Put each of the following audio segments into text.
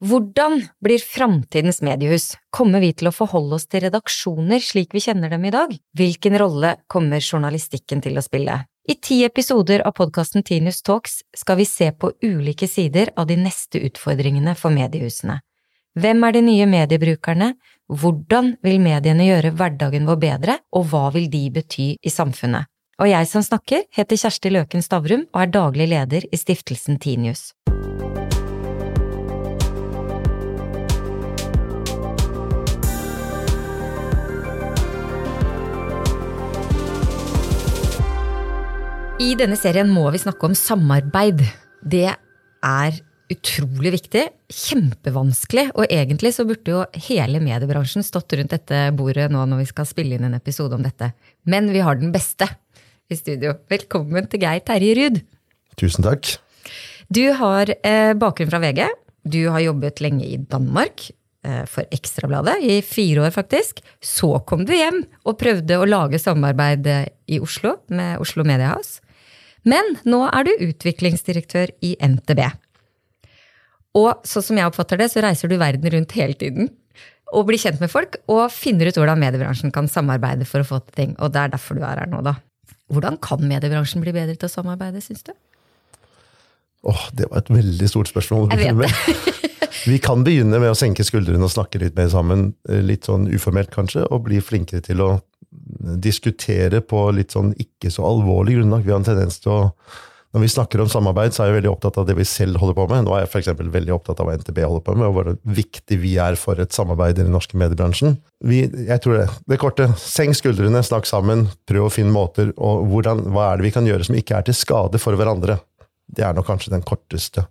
Hvordan blir framtidens mediehus? Kommer vi til å forholde oss til redaksjoner slik vi kjenner dem i dag? Hvilken rolle kommer journalistikken til å spille? I ti episoder av podkasten Tinius Talks skal vi se på ulike sider av de neste utfordringene for mediehusene. Hvem er de nye mediebrukerne, hvordan vil mediene gjøre hverdagen vår bedre, og hva vil de bety i samfunnet? Og jeg som snakker, heter Kjersti Løken Stavrum og er daglig leder i stiftelsen Tinius. I denne serien må vi snakke om samarbeid. Det er utrolig viktig, kjempevanskelig, og egentlig så burde jo hele mediebransjen stått rundt dette bordet nå når vi skal spille inn en episode om dette. Men vi har den beste i studio. Velkommen til Geir Terje Ruud. Tusen takk. Du har eh, bakgrunn fra VG. Du har jobbet lenge i Danmark eh, for Ekstrabladet, i fire år faktisk. Så kom du hjem og prøvde å lage samarbeid eh, i Oslo med Oslo Media House. Men nå er du utviklingsdirektør i NTB. Og sånn som jeg oppfatter det, så reiser du verden rundt hele tiden. Og blir kjent med folk og finner ut hvordan mediebransjen kan samarbeide for å få til ting. Og det er derfor du er her nå, da. Hvordan kan mediebransjen bli bedre til å samarbeide, syns du? Åh, det var et veldig stort spørsmål. Jeg vet det. Vi kan begynne med å senke skuldrene og snakke litt mer sammen, eh, litt sånn uformelt kanskje, og bli flinkere til å diskutere på litt sånn ikke så alvorlig grunnlag. Vi har en tendens til å når vi snakker om samarbeid, så er jeg veldig opptatt av det vi selv holder på med. Nå er jeg f.eks. veldig opptatt av hva NTB holder på med, og hvor viktig vi er for et samarbeid i den norske mediebransjen. Vi, jeg tror det. Det korte. Senk skuldrene, snakk sammen, prøv å finne måter. Og hvordan, hva er det vi kan gjøre som ikke er til skade for hverandre? Det er nok kanskje den korteste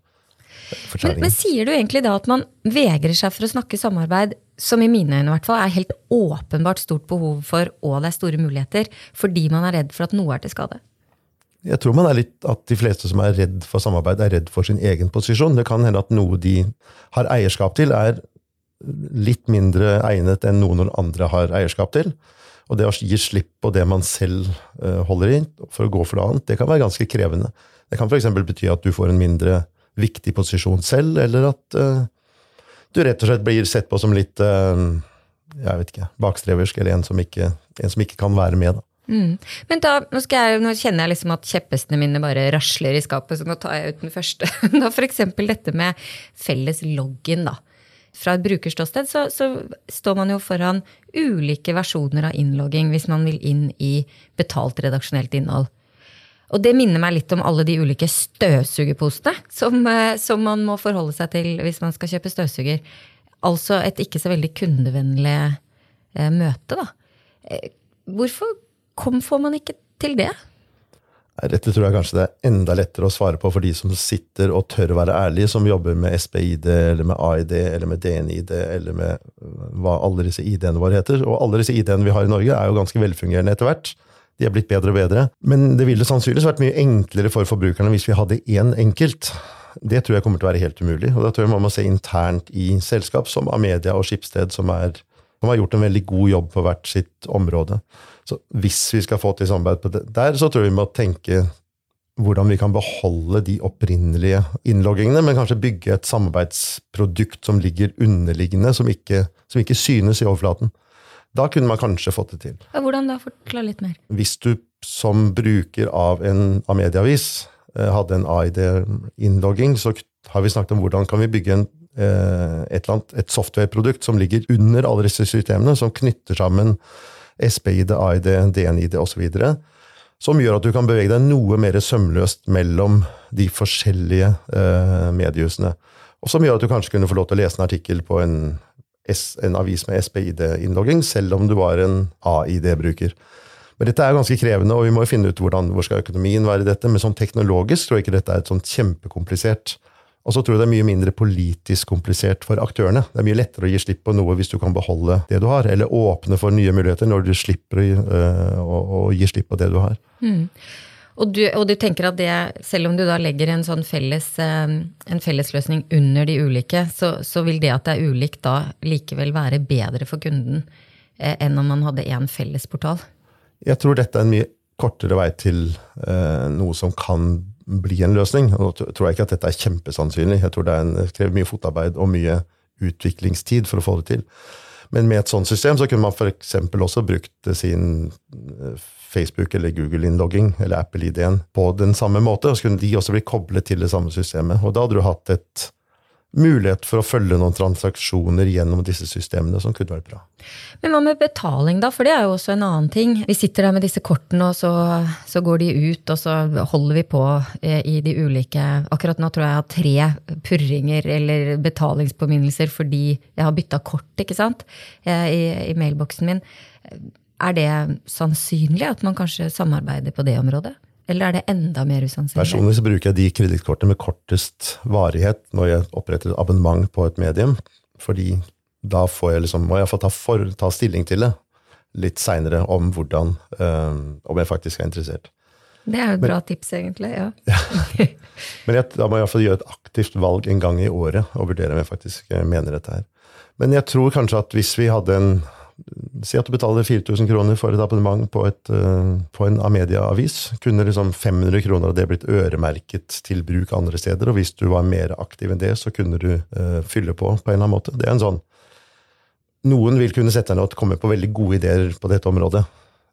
men, men, sier du egentlig da at man vegrer seg for å snakke samarbeid, som i mine øyne i hvert fall er helt åpenbart stort behov for, og det er store muligheter, fordi man er redd for at noe er til skade? Jeg tror man er litt at de fleste som er redd for samarbeid, er redd for sin egen posisjon. Det kan hende at noe de har eierskap til, er litt mindre egnet enn noe noen andre har eierskap til. Og det å gi slipp på det man selv eh, holder i, for å gå for noe annet, det kan være ganske krevende. Det kan f.eks. bety at du får en mindre viktig posisjon selv, eller at uh, du rett og slett blir sett på som litt uh, jeg vet ikke, bakstreversk, eller en som ikke, en som ikke kan være med. da. Mm. Men da, nå, jeg, nå, kjenner jeg liksom at kjepphestene mine bare rasler i skapet, så nå tar jeg ut den første. da F.eks. dette med felles login. da. Fra et brukerståsted så, så, står man jo foran ulike versjoner av innlogging hvis man vil inn i betalt redaksjonelt innhold. Og det minner meg litt om alle de ulike støvsugerposene som, eh, som, man må forholde seg til hvis man skal kjøpe støvsuger. Altså et ikke så veldig kundevennlig eh, møte, da. Eh, hvorfor kom, får man ikke til det? Dette tror jeg kanskje det er enda lettere å svare på for de som sitter og tør å være ærlige, som jobber med SPID eller med AID eller med DNID eller med hva alle disse ID-ene våre heter. Og alle disse ID-ene vi har i Norge, er jo ganske velfungerende etter hvert. De er blitt bedre og bedre. Men det ville sannsynligvis vært mye enklere for forbrukerne hvis vi hadde én enkelt. Det tror jeg kommer til å være helt umulig. Og da tror jeg man må se internt i selskap som Amedia og Skipsted, som, er, som har gjort en veldig god jobb på hvert sitt område. Så hvis vi skal få til samarbeid på det der, så tror jeg vi må tenke hvordan vi kan beholde de opprinnelige innloggingene, men kanskje bygge et samarbeidsprodukt som ligger underliggende, som ikke, som ikke synes i overflaten. Da kunne man kanskje fått det til. Hvordan da? Forklar litt mer. Hvis du som bruker av en av medieavis eh, hadde en AID-innlogging, så har vi snakket om hvordan kan vi bygge en, eh, et, annet, et softwareprodukt som ligger under alle disse systemene, som knytter sammen SPID, AID, DNID osv. Som gjør at du kan bevege deg noe mer sømløst mellom de forskjellige eh, mediehusene. Og som gjør at du kanskje kunne få lov til å lese en artikkel på en en avis med SPID-innlogging, selv om du var en AID-bruker. Men dette er ganske krevende, og vi må finne ut hvordan, hvor skal økonomien være i dette. Men sånn teknologisk tror jeg ikke dette er et sånt kjempekomplisert. Og så tror jeg det er mye mindre politisk komplisert for aktørene. Det er mye lettere å gi slipp på noe hvis du kan beholde det du har, eller åpne for nye muligheter når du slipper å, øh, å, å gi slipp på det du har. Mm. Og du, og du, tenker at det, selv om du da legger en sånn felles, eh, en fellesløsning under de ulike, så, så, vil det at det er ulikt da likevel være bedre for kunden eh, enn om man hadde én felles portal? Jeg tror dette er en mye kortere vei til eh, noe som kan bli en løsning. Og nå tror jeg ikke at dette er kjempesannsynlig. Jeg tror det, en, det krever mye fotarbeid og mye utviklingstid for å få det til. Men med et sånt system så kunne man f.eks. også brukt sin eh, Facebook- eller Google-innlogging eller Apple-ID-en på den samme måte. Og så kunne de også bli koblet til det samme systemet. Og da hadde du hatt et mulighet for å følge noen transaksjoner gjennom disse systemene, som kunne vært bra. Men hva med betaling, da? For det er jo også en annen ting. Vi sitter der med disse kortene, og så, så går de ut, og så holder vi på eh, i de ulike Akkurat nå tror jeg jeg har tre purringer eller betalingspåminnelser fordi jeg har bytta kort, ikke sant, eh, i, i mailboksen min. Er det sannsynlig at man kanskje samarbeider på det området? Eller er det enda mer usannsynlig? Personlig så bruker jeg de kredittkortene med kortest varighet når jeg oppretter et abonnement på et medium. Fordi da får jeg liksom, må jeg få ta, for, ta stilling til det litt seinere om hvordan øh, Om jeg faktisk er interessert. Det er jo et bra Men, tips, egentlig. ja. Men jeg, da må jeg iallfall gjøre et aktivt valg en gang i året og vurdere om jeg faktisk eh, mener dette her. Men jeg tror kanskje at hvis vi hadde en Si at du betaler 4000 kroner for et abonnement på, et, uh, på en Amedia-avis. Kunne liksom 500 kroner av det blitt øremerket til bruk andre steder, og hvis du var mer aktiv enn det, så kunne du uh, fylle på på en eller annen måte. Det er en sånn Noen vil kunne sette ned og komme på veldig gode ideer på dette området,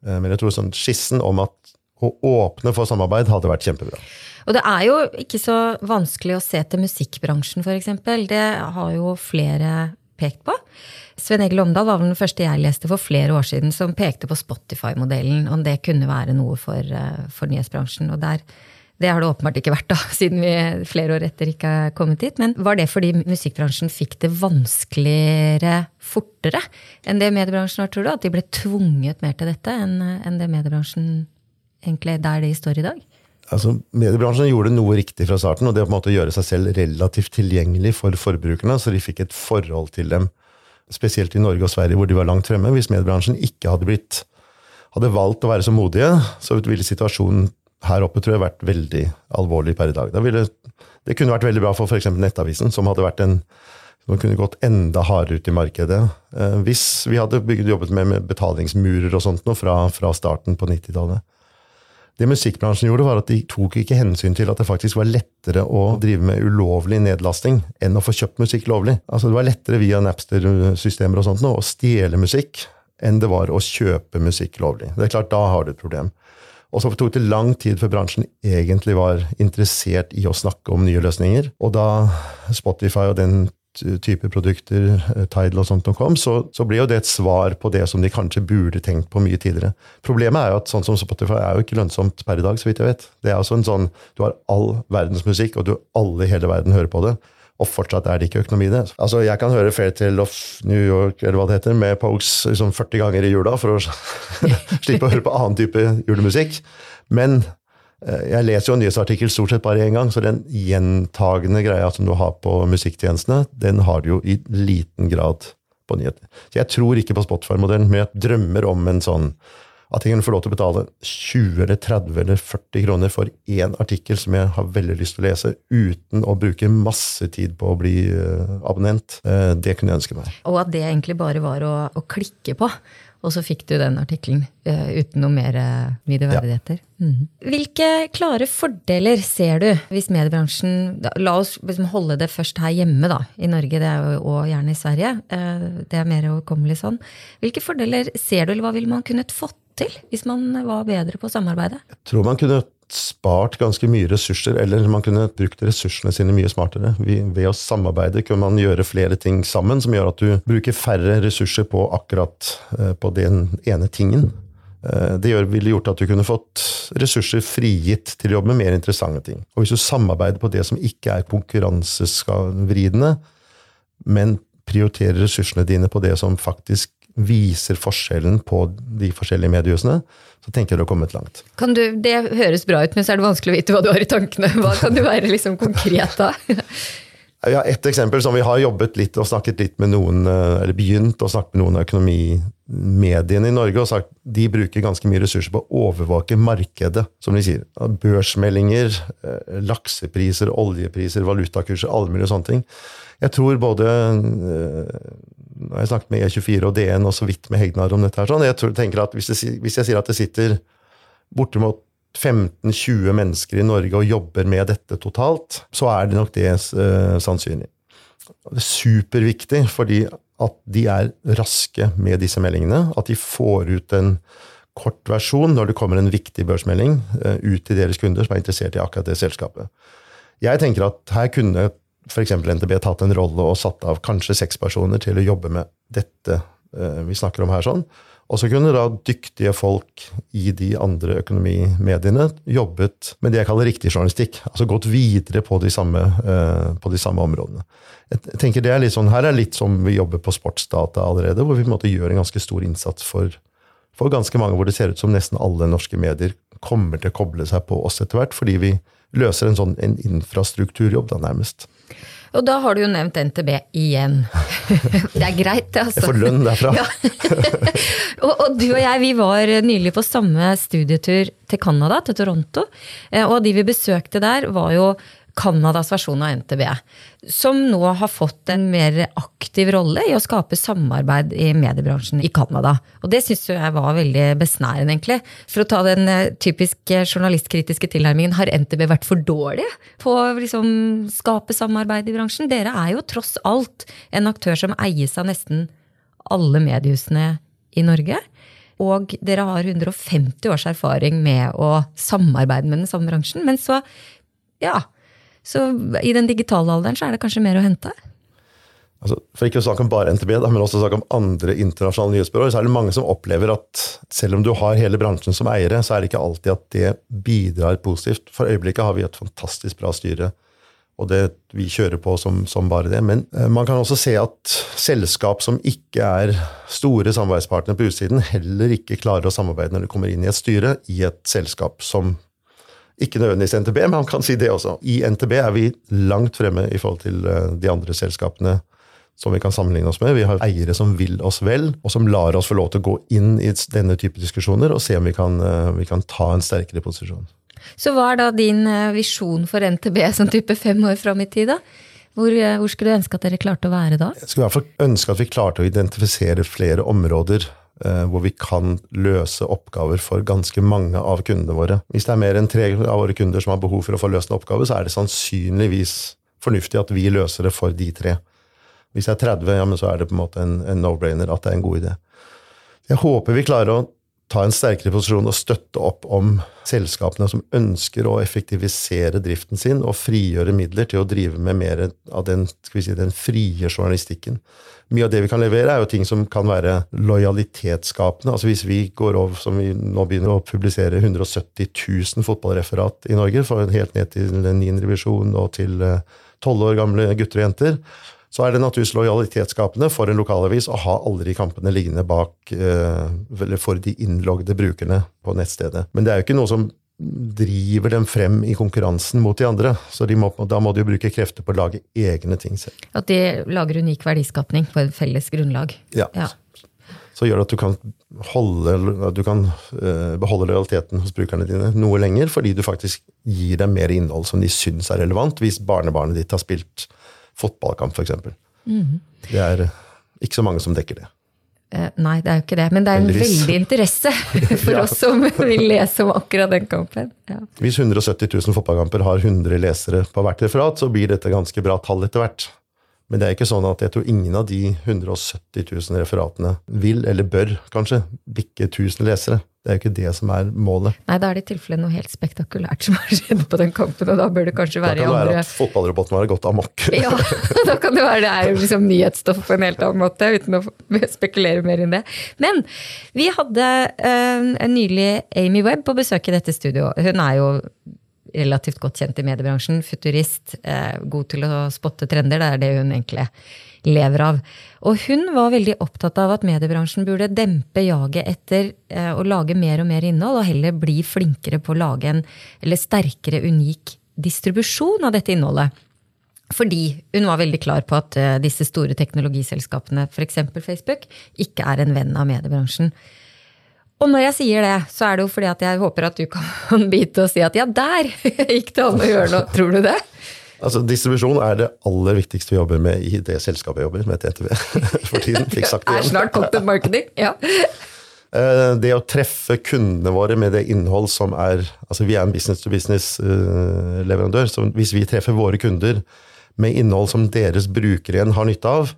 uh, men jeg tror sånn skissen om at å åpne for samarbeid hadde vært kjempebra. Og det er jo ikke så vanskelig å se til musikkbransjen, f.eks. Det har jo flere pekt på. Sven Egil Omdal var vel den første jeg leste for flere år siden, som pekte på Spotify-modellen, om det kunne være noe for, eh, for nyhetsbransjen. Og der, det har det åpenbart ikke vært, da, siden vi flere år etter ikke har kommet dit. Men var det fordi musikkbransjen fikk det vanskeligere fortere enn det mediebransjen har, tror du? At de ble tvunget mer til dette enn det mediebransjen egentlig der de står i dag? Altså, Mediebransjen gjorde noe riktig fra starten, og det å på en måte gjøre seg selv relativt tilgjengelig for forbrukerne, så de fikk et forhold til dem spesielt i Norge og Sverige, hvor de var langt fremme. Hvis mediebransjen ikke hadde, blitt, hadde valgt å være så modige, så ville situasjonen her oppe tror jeg vært veldig alvorlig per i dag. Ville, det kunne vært veldig bra for f.eks. Nettavisen, som hadde vært en som kunne gått enda hardere ut i markedet. Eh, hvis vi hadde bygget, jobbet med, med betalingsmurer og sånt noe fra, fra starten på 90-tallet. Det musikkbransjen gjorde, var at de tok ikke hensyn til at det faktisk var lettere å drive med ulovlig nedlasting enn å få kjøpt musikk lovlig. Altså Det var lettere via Napster-systemer og sånt nå, å stjele musikk enn det var å kjøpe musikk lovlig. Det er klart, Da har du et problem. Og så tok det lang tid før bransjen egentlig var interessert i å snakke om nye løsninger. Og da Spotify og den type produkter, eh, Tidal og sånt kom, så, så blir jo det et svar på det som de kanskje burde tenkt på mye tidligere. Problemet er jo at sånn som Spotify er jo ikke lønnsomt per i dag, så vidt jeg vet. Det er altså en sånn, Du har all verdens musikk, og du alle i hele verden hører på det. Og fortsatt er det ikke økonomi i det. Altså, Jeg kan høre Fairtale of New York eller hva det heter, med Pokes liksom 40 ganger i jula for å slippe å høre på annen type julemusikk. Men jeg leser jo en nyhetsartikkel stort sett bare én gang, så den gjentagende greia som du har på musikktjenestene, den har du jo i liten grad på nyheter. Så jeg tror ikke på Spotify-modellen, men jeg drømmer om en sånn at jeg kan få lov til å betale 20 eller 30 eller 40 kroner for én artikkel som jeg har veldig lyst til å lese, uten å bruke masse tid på å bli eh, abonnent. Eh, det kunne jeg ønske meg. Og at det egentlig bare var å, å klikke på og så fikk du den artikkelen uh, uten noe mer uh, videreverdigheter. Ja. Mm. Hvilke klare fordeler ser du hvis mediebransjen da, La oss liksom holde det først her hjemme, da, i Norge, det er jo, og gjerne i Sverige. Uh, det er mer overkommelig sånn. Hvilke fordeler ser du, eller hva ville man kunnet fått til hvis man var bedre på samarbeidet? Jeg tror man kunne spart ganske mye ressurser, eller man kunne brukt ressursene sine mye smartere. Ved å samarbeide kunne man gjøre flere ting sammen, som gjør at du bruker færre ressurser på akkurat eh, på den ene tingen. Eh, det ville gjort at du kunne fått ressurser frigitt til å jobbe med mer interessante ting. Og hvis du samarbeider på det som ikke er konkurransevridende, men prioriterer ressursene dine på det som faktisk viser forskjellen på de forskjellige mediehusene, så tenker jeg du har kommet langt. Du, det høres bra ut, men så er det vanskelig å vite hva du har i tankene. Hva kan du være liksom konkret da? Ja, Et eksempel som vi har jobbet litt og snakket litt med noen, eh, eller begynt å snakke med noen av økonomimediene i Norge, og sagt de bruker ganske mye ressurser på å overvåke markedet, som de sier. Børsmeldinger, eh, laksepriser, oljepriser, valutakurser, alle mulige sånne ting. Jeg tror både eh, Nå har jeg snakket med E24 og DN og så vidt med Hegnar om dette. her, sånn, Jeg tenker at hvis jeg, hvis jeg sier at det sitter bortimot 15-20 mennesker i Norge og jobber med dette totalt, så er det nok det uh, sannsynlig. Det er superviktig fordi at de er raske med disse meldingene. At de får ut en kort versjon når det kommer en viktig børsmelding uh, ut til deres kunder som er interessert i akkurat det selskapet. Jeg tenker at her kunne f.eks. NTB tatt en rolle og satt av kanskje seks personer til å jobbe med dette uh, vi snakker om her. sånn, og så kunne da dyktige folk i de andre økonomimediene jobbet med det jeg kaller riktig journalistikk. Altså gått videre på de samme, uh, på de samme områdene. Jeg tenker det er litt sånn, Her er litt som vi jobber på sportsdata allerede, hvor vi på en måte gjør en ganske stor innsats for, for ganske mange, hvor det ser ut som nesten alle norske medier kommer til å koble seg på oss etter hvert, fordi vi løser en sånn en infrastrukturjobb, da nærmest. Og da har du jo nevnt NTB igjen. det er greit, det, altså. Jeg får lønn derfra. Ja. og, og, du og jeg vi var nylig på samme studietur til Canada, til Toronto. Eh, og de vi besøkte der, var jo Canadas versjon av NTB, som nå har fått en mer aktiv rolle i å skape samarbeid i mediebransjen i Canada. Og det syns jeg var veldig besnærende, egentlig. For å ta den eh, typiske journalistkritiske tilnærmingen, har NTB vært for dårlige på å liksom, skape samarbeid i bransjen? Dere er jo tross alt en aktør som eies av nesten alle mediehusene i Norge. Og dere har 150 års erfaring med å samarbeide med den samme bransjen. Men så, ja, så i den digitale alderen så er det kanskje mer å hente? Altså, for ikke å snakke om bare NTB, da, men også snakke om andre internasjonale nyhetsbyråer, så er det mange som opplever at selv om du har hele bransjen som eiere, så er det ikke alltid at det bidrar positivt. For øyeblikket har vi et fantastisk bra styre, og det vi kjører på som, som bare det. Men eh, man kan også se at selskap som ikke er store samarbeidspartnere på utsiden, heller ikke klarer å samarbeide når de kommer inn i et styre i et selskap som ikke nødvendigvis NTB, men han kan si det også. I NTB er vi langt fremme i forhold til eh, de andre selskapene som vi kan sammenligne oss med. Vi har eiere som vil oss vel, og som lar oss få lov til å gå inn i denne type diskusjoner og se om vi kan, eh, vi kan ta en sterkere posisjon. Så hva er da din eh, visjon for NTB som type fem år fram i tid, da? Hvor, hvor, skulle du ønske at dere klarte å være da? Jeg skulle i hvert fall ønske at vi klarte å identifisere flere områder hvor vi kan løse oppgaver for ganske mange av kundene våre. Hvis det er mer enn tre av våre kunder som har behov for å få løst en oppgave, så er det sannsynligvis fornuftig at vi løser det for de tre. Hvis det er 30, ja, men så er det på en måte en, en no-brainer at det er en god idé. Jeg håper vi klarer å ta en sterkere posisjon og støtte opp om selskapene som ønsker å effektivisere driften sin og frigjøre midler til å drive med mer av den, si, den frie journalistikken. Mye av det vi kan levere, er jo ting som kan være lojalitetsskapende. Altså Hvis vi går over, som vi nå begynner å publisere 170 000 fotballreferat i Norge, helt ned til 9. revisjon og til 12 eh, år gamle gutter og jenter, så er det naturligvis lojalitetsskapende for en lokalavis å ha alle de kampene liggende bak eller for de innlogde brukerne på nettstedet. Men det er jo ikke noe som driver dem frem i konkurransen mot de andre. Så de må, da må de jo bruke krefter på å lage egne ting selv. At de lager unik verdiskapning på et felles grunnlag. Ja. ja. Så gjør det at du kan, holde, du kan uh, beholde lojaliteten hos brukerne dine noe lenger, fordi du faktisk gir dem mer innhold som de syns er relevant, hvis barnebarnet ditt har spilt fotballkamp, f.eks. Mm. Det er ikke så mange som dekker det. Eh, nei, det er jo ikke det. Men det er en Heldigvis. veldig interesse for ja. oss som vil lese om akkurat den kampen. Ja. Hvis 170 000 fotballkamper har 100 lesere på hvert referat, så blir dette ganske bra tall etter hvert. Men det er ikke sånn at jeg tror ingen av de 170 000 referatene vil, eller bør kanskje, bikke 1000 lesere. Det er jo ikke det som er målet. Nei, da er det i tilfelle noe helt spektakulært som har skjedd på den kampen, og da bør det kanskje være i andre Da kan det være at fotballroboten har gått amok. ja, da kan det være det er liksom nyhetsstoff på en helt annen måte, uten å spekulere mer enn det. Men vi hadde uh, nylig Amy Webb på besøk i dette studio. Hun er jo relativt godt kjent i mediebransjen. Futurist, uh, god til å spotte trender. Det er det hun egentlig lever av. Og hun var veldig opptatt av at mediebransjen burde dempe jaget etter eh, å lage mer og mer innhold, og heller bli flinkere på å lage en eller sterkere unik distribusjon av dette innholdet. Fordi hun var veldig klar på at uh, disse store teknologiselskapene, f.eks. Facebook, ikke er en venn av mediebransjen. Og når jeg sier det, så er det jo fordi at jeg håper at du kan bite og si at ja, der gikk det an å gjøre noe. Tror du det? Altså, Distribusjon er det aller viktigste vi jobber med i det selskapet jeg jobber med, TTV. for tiden. Fikk sagt det igjen. er snart content marketing, ja. Eh, det å treffe kundene våre med det innhold som er Altså, vi er en business-to-business-leverandør, så hvis vi treffer våre kunder med innhold som deres brukere igjen har nytte av,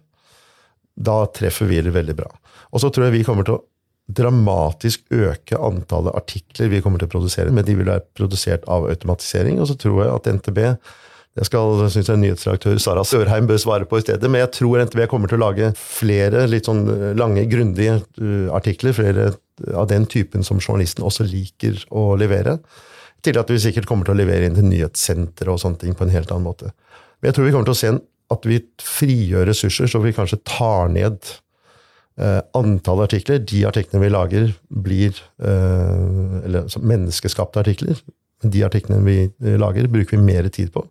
da treffer vi det veldig bra. Og så tror jeg vi kommer til å dramatisk øke antallet artikler vi kommer til å produsere, men de vil være produsert av automatisering. Og så tror jeg at NTB det skal synes jeg nyhetsredaktør Sara Sørheim bør svare på i stedet, men jeg tror NTB kommer til å lage flere litt sånn lange, grundige uh, artikler. Flere av den typen som journalisten også liker å levere. Til at vi sikkert kommer til å levere inn til nyhetssenteret og sånne ting på en helt annen måte. Men jeg tror vi kommer til å se at vi frigjør ressurser, så vi kanskje tar ned antall artikler. De artiklene vi lager, blir eller, menneskeskapte artikler. De artiklene vi lager, bruker vi mer tid på.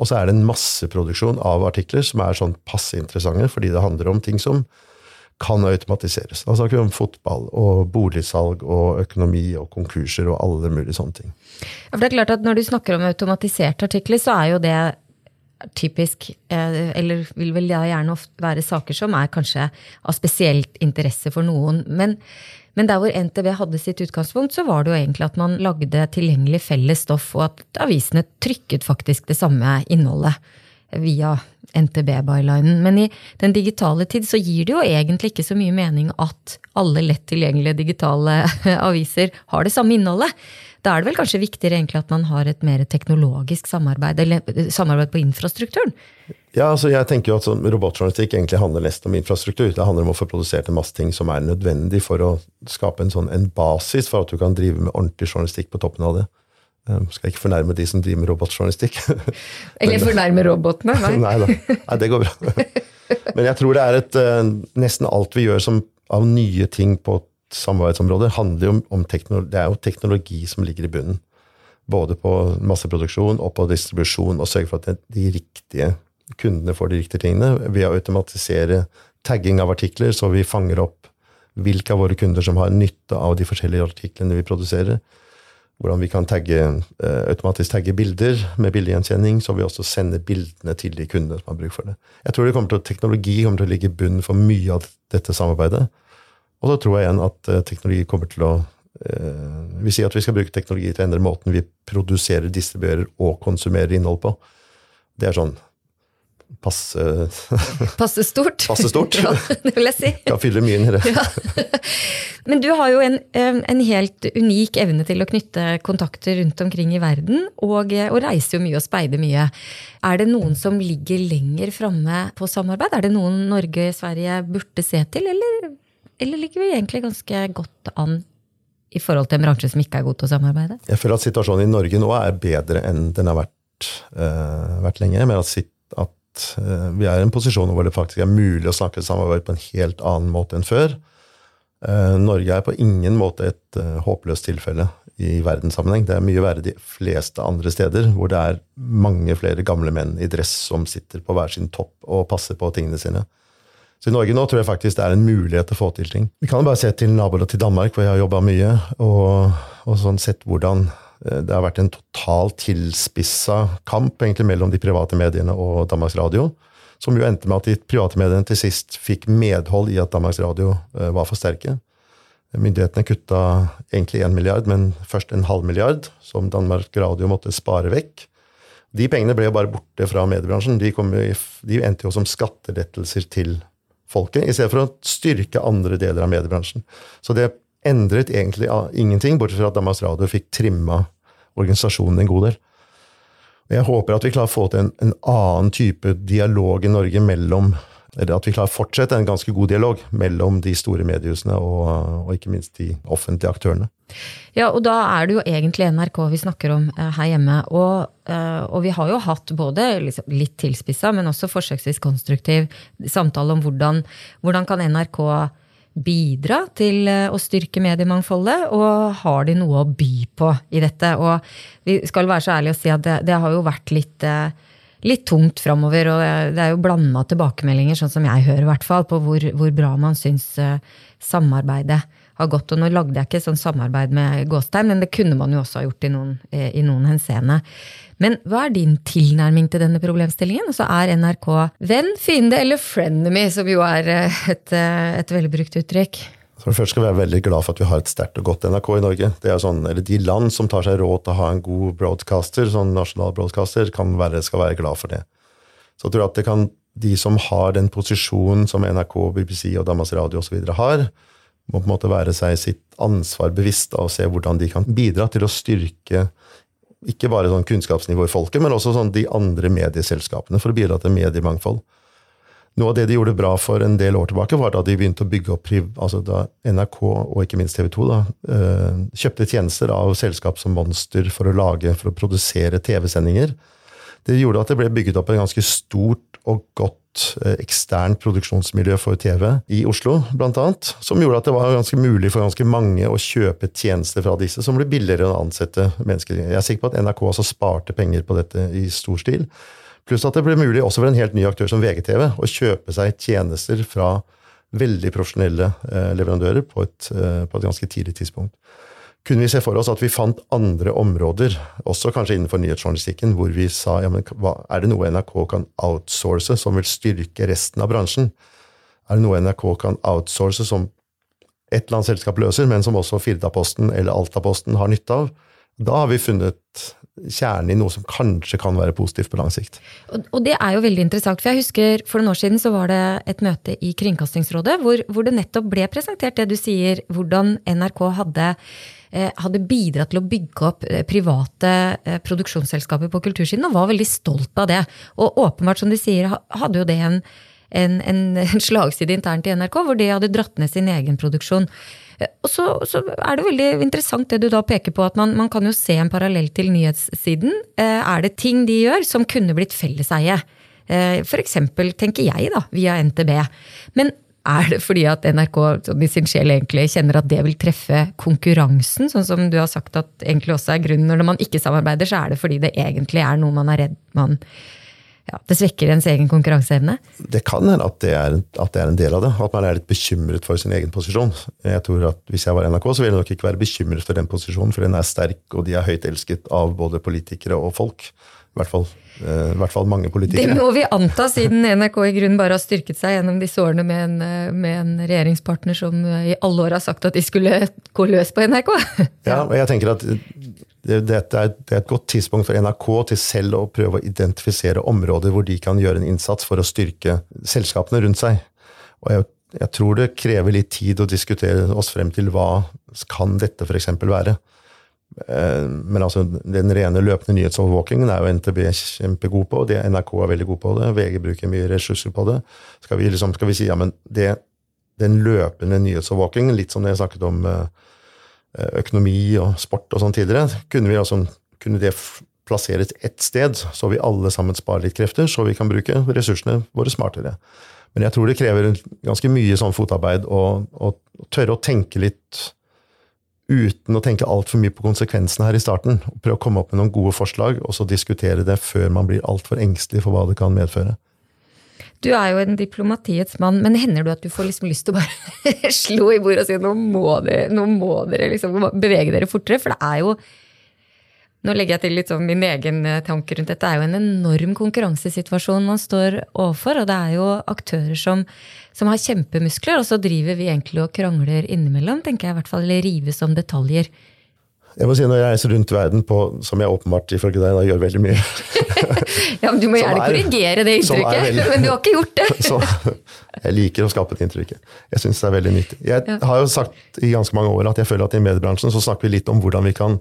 Og så er det en masseproduksjon av artikler som er sånn passe interessante, fordi det handler om ting som kan automatiseres. Da snakker vi om fotball og boligsalg og økonomi og konkurser og alle mulige sånne ting. Ja, for det er klart at Når du snakker om automatiserte artikler, så er jo det typisk, eh, eller vil vel gjerne ofte være saker som er kanskje av spesielt interesse for noen. Men men der hvor NTB hadde sitt utgangspunkt, så var det jo egentlig at man lagde tilgjengelig felles stoff, og at avisene trykket faktisk det samme innholdet via NTB-bylinen. Men i den digitale tid så gir det jo egentlig ikke så mye mening at alle lett tilgjengelige digitale aviser har det samme innholdet. Da er det vel kanskje viktigere egentlig at man har et mer teknologisk samarbeid, eller samarbeid på infrastrukturen? Ja, altså jeg tenker jo at sånn, Robotjournalistikk egentlig handler mest om infrastruktur. Det handler om å få produsert en masse ting som er nødvendig for å skape en, sånn, en basis for at du kan drive med ordentlig journalistikk på toppen av det. Um, skal jeg ikke fornærme de som driver med robotjournalistikk. Eller fornærme robotene? Nei. nei da. Nei, det går bra. Men jeg tror det er et uh, Nesten alt vi gjør som, av nye ting på et samarbeidsområde, handler jo om, om teknologi. Det er jo teknologi som ligger i bunnen. Både på masseproduksjon og på distribusjon, og sørge for at de riktige kundene får de riktige tingene ved å automatisere tagging av artikler, så vi fanger opp hvilke av våre kunder som har nytte av de forskjellige artiklene vi produserer. Hvordan vi kan tagge, eh, automatisk tagge bilder med bildegjenkjenning, så vi også sender bildene til de kundene som har bruk for det. Jeg tror det kommer til at Teknologi kommer til å ligge i bunnen for mye av dette samarbeidet. Og så tror jeg igjen at eh, teknologi kommer til å eh, Vi sier at vi skal bruke teknologi til å endre måten vi produserer, distribuerer og konsumerer innhold på. Det er sånn passe Passe stort? Passe stort. ja, det vil jeg si. Kan fylle mye inn i det. Ja. Men du har jo en, en, helt unik evne til å knytte kontakter rundt omkring i verden, og, og reiser jo mye og speider mye. Er det noen som ligger lenger framme på samarbeid? Er det noen Norge og Sverige burde se til, eller, eller ligger vi egentlig ganske godt an i forhold til en bransje som ikke er god til å samarbeide? Jeg føler at situasjonen i Norge nå er bedre enn den har vært, uh, vært lenge. Men at Eh, vi er i en posisjon hvor det faktisk er mulig å snakke samarbeid på en helt annen måte enn før. Eh, Norge er på ingen måte et eh, håpløst tilfelle i verdenssammenheng. Det er mye verre de fleste andre steder, hvor det er mange flere gamle menn i dress som sitter på hver sin topp og passer på tingene sine. Så i Norge nå tror jeg faktisk det er en mulighet til å få til ting. Vi kan bare se til naboene til Danmark, hvor jeg har jobba mye, og, og sånn sett hvordan Eh, det har vært en totalt tilspissa kamp egentlig mellom de private mediene og Danmarks Radio, som jo endte med at de private mediene til sist fikk medhold i at Danmarks Radio eh, var for sterke. Myndighetene kutta egentlig én milliard, men først en halv milliard, som Danmark Radio måtte spare vekk. De pengene ble jo bare borte fra mediebransjen. De, i, de endte jo som skattelettelser til folket, i stedet for å styrke andre deler av mediebransjen. Så det endret egentlig ingenting, bortsett fra at Danmarks Radio fikk trimma organisasjonen en god del. Jeg håper at vi klarer å få til en, en annen type dialog i Norge mellom eller at vi klarer å fortsette en ganske god dialog mellom de store mediehusene og, og, ikke minst de offentlige aktørene. Ja, og da er det jo egentlig NRK vi snakker om eh, her hjemme. Og, eh, og vi har jo hatt både liksom litt tilspissa, men også forsøksvis konstruktiv samtale om hvordan, hvordan kan NRK bidra til eh, å styrke mediemangfoldet, og har de noe å by på i dette? Og vi skal være så ærlige å si at det, det har jo vært litt, eh, litt tungt framover, og det er jo blanda tilbakemeldinger, sånn som jeg hører, i hvert fall, på hvor, hvor bra man syns eh, samarbeidet har gått. Og nå lagde jeg ikke sånn samarbeid med Gåstein, men det kunne man jo også ha gjort i noen, i noen henseende. Men hva er din tilnærming til denne problemstillingen? Og så er NRK venn, fiende eller frenemy, som jo er eh, et, veldig et velbrukt uttrykk? det først skal vi være veldig glad for at vi har et sterkt og godt NRK i Norge. Det er sånn, eller De land som tar seg råd til å ha en god broadcaster, sånn nasjonal broadcaster, kan være, skal være glad for det. Så jeg tror at det kan, de som har den posisjonen som NRK, BBC og Damas Radio osv. har, må på en måte være seg sitt ansvar bevisst og se hvordan de kan bidra til å styrke ikke bare sånn kunnskapsnivå i folket, men også sånn de andre medieselskapene, for å bidra til mediemangfold. Noe av det de gjorde bra for en del år tilbake, var da de begynte å bygge opp altså da NRK og ikke minst TV 2 da, eh, kjøpte tjenester av selskap som Monster for å lage, for å produsere TV-sendinger. Det gjorde at det ble bygget opp en ganske stort og godt eh, eksternt produksjonsmiljø for TV i Oslo, blant annet, som gjorde at det var ganske mulig for ganske mange å kjøpe tjenester fra disse, som ble billigere å ansette mennesker. Jeg er sikker på at NRK også sparte penger på dette i stor stil. Pluss at det ble mulig også for en helt ny aktør som VGTV å kjøpe seg tjenester fra veldig profesjonelle eh, leverandører på et, eh, på et, ganske tidlig tidspunkt. Kunne vi se for oss at vi fant andre områder, også kanskje innenfor nyhetsjournalistikken, hvor vi sa ja, men hva, er det noe NRK kan outsource som vil styrke resten av bransjen? Er det noe NRK kan outsource som et eller annet selskap løser, men som også Firdaposten eller Altaposten har nytte av? Da har vi funnet kjernen i noe som kanskje kan være positivt på lang sikt. Og, det er jo veldig interessant, for jeg husker for noen år siden så var det et møte i Kringkastingsrådet hvor, hvor det nettopp ble presentert det du sier, hvordan NRK hadde, hadde bidratt til å bygge opp eh, private eh, produksjonsselskaper på kultursiden, og var veldig stolt av det. Og åpenbart, som de sier, hadde jo det en, en, en, slagside internt i NRK, hvor de hadde dratt ned sin egen produksjon. Og så, så, er det veldig interessant det du da peker på, at man, man kan jo se en parallell til nyhetssiden. Eh, er det ting de gjør som kunne blitt felleseie? Eh, F.eks. tenker jeg, da, via NTB. Men er det fordi at NRK i sin sjel egentlig kjenner at det vil treffe konkurransen, sånn som du har sagt at egentlig også er grunnen når man ikke samarbeider, så er det fordi det egentlig er noe man er redd man ja, det svekker ens egen konkurranseevne? Det kan hende at, at, det er en del av det. At man er litt bekymret for sin egen posisjon. Jeg tror at Hvis jeg var NRK, så ville jeg nok ikke være bekymret for den posisjonen, for den er sterk, og de er høyt elsket av både politikere og folk. I hvert fall, eh, i hvert fall mange politikere. Det må vi anta, siden NRK i grunnen bare har styrket seg gjennom disse årene med en, eh, med en regjeringspartner som i alle år har sagt at de skulle gå løs på NRK. ja, og jeg tenker at dette er, det er et godt tidspunkt for NRK til selv å prøve å identifisere områder hvor de kan gjøre en innsats for å styrke selskapene rundt seg. Og jeg, jeg tror det krever litt tid å diskutere oss frem til hva kan dette f.eks. være. Eh, men altså, den rene løpende nyhetsovervåkingen er jo NTB kjempegod på, det NRK er veldig god på det. VG bruker mye ressurser på det. Skal vi, liksom, skal vi si ja, men det, den løpende nyhetsovervåkingen, litt som det jeg snakket om uh, Eh, økonomi og sport og sånn tidligere, kunne, altså, kunne det plasseres ett sted, så vi alle sammen sparer litt krefter, så vi kan bruke ressursene våre smartere. Men jeg tror det krever ganske mye sånn fotarbeid å tørre å tenke litt uten å tenke altfor mye på konsekvensene her i starten. Prøve å komme opp med noen gode forslag, og så diskutere det før man blir altfor engstelig for hva det kan medføre. Du er jo en diplomatiets mann, men hender det at du får liksom lyst til å bare slå i bordet og si nå må dere, nå må dere liksom bevege dere fortere? For det er jo Nå legger jeg til litt sånn min egen eh, tanke rundt dette. Det er jo en enorm konkurransesituasjon man står overfor. Og det er jo aktører som, som har kjempemuskler, og så driver vi egentlig og krangler innimellom, tenker jeg i hvert fall, eller rives om detaljer. Jeg må si Når jeg reiser rundt verden, på, som jeg åpenbart ifølge deg da, gjør veldig mye Ja, men Du må gjerne er, korrigere det inntrykket, veldig, men du har ikke gjort det. så, jeg liker å skape det inntrykket. Jeg syns det er veldig nyttig. Jeg ja. har jo sagt i ganske mange år at jeg føler at i mediebransjen så snakker vi litt om hvordan vi kan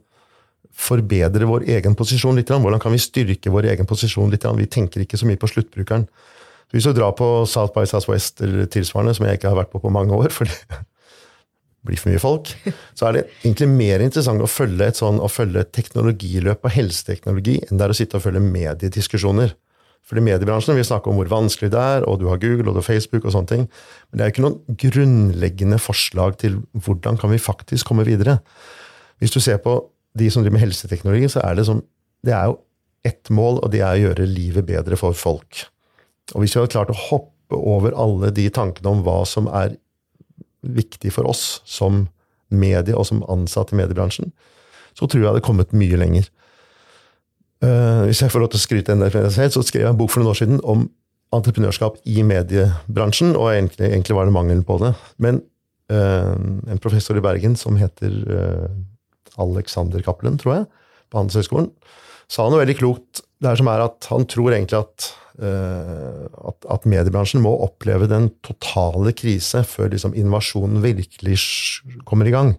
forbedre vår egen posisjon litt. Hvordan kan vi styrke vår egen posisjon litt? Vi tenker ikke så mye på sluttbrukeren. Hvis du drar på South by Southwest eller tilsvarende, som jeg ikke har vært på på mange år, for det blir for mye folk, så er det egentlig mer interessant å følge et sånn, å følge teknologiløp på helseteknologi enn det er å sitte og følge mediediskusjoner. For i mediebransjen vil vi snakke om hvor vanskelig det er, og du har Google og du har Facebook og sånne ting. Men det er jo ikke noen grunnleggende forslag til hvordan kan vi faktisk komme videre. Hvis du ser på de som driver med helseteknologi, så er det, som, det er jo ett mål, og det er å gjøre livet bedre for folk. Og hvis vi hadde klart å hoppe over alle de tankene om hva som er viktig for oss som medie og som ansatt i mediebransjen, så tror jeg det hadde kommet mye lenger. Uh, hvis jeg får lov til å skryte enda mer så skrev jeg en bok for noen år siden om entreprenørskap i mediebransjen, og egentlig, egentlig var det mangelen på det. Men en professor i Bergen som heter Alexander Cappelen, tror jeg, på Handelshøyskolen, sa noe veldig klokt. Det er som er at Han tror egentlig at, at, at mediebransjen må oppleve den totale krise før liksom invasjonen virkelig kommer i gang.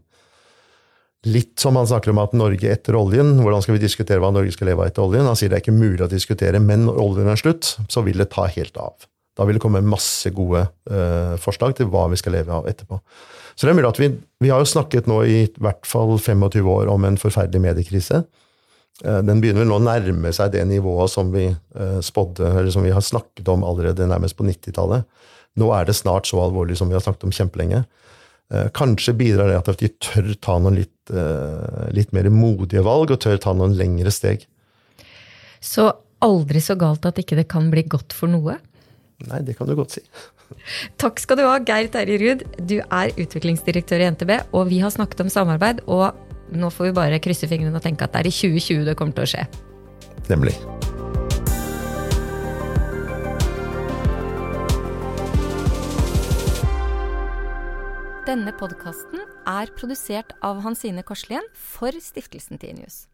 Litt som han snakker om at Norge etter oljen, hvordan skal vi diskutere hva Norge skal leve av etter oljen? Han sier det er ikke mulig å diskutere, men når oljen er slutt, så vil det ta helt av. Da vil det komme masse gode uh, forslag til hva vi skal leve av etterpå. Så det er mulig at vi, vi har jo snakket nå i hvert fall 25 år om en forferdelig mediekrise. Uh, den begynner vel nå å nærme seg det nivået som vi uh, spådde, eller som vi har snakket om allerede nærmest på 90-tallet. Nå er det snart så alvorlig som vi har snakket om kjempelenge. Eh, kanskje bidrar det at vi tør ta noen litt, eh, litt mer modige valg, og tør ta noen lengre steg. Så aldri så galt at ikke det kan bli godt for noe? Nei, det kan du godt si. Takk skal du ha, Geir Terje Ruud. Du er utviklingsdirektør i NTB, og vi har snakket om samarbeid. Og nå får vi bare krysse fingrene og tenke at det er i 2020 det kommer til å skje. Nemlig. Denne podkasten er produsert av Hansine Korslien for Stiftelsen Tinius.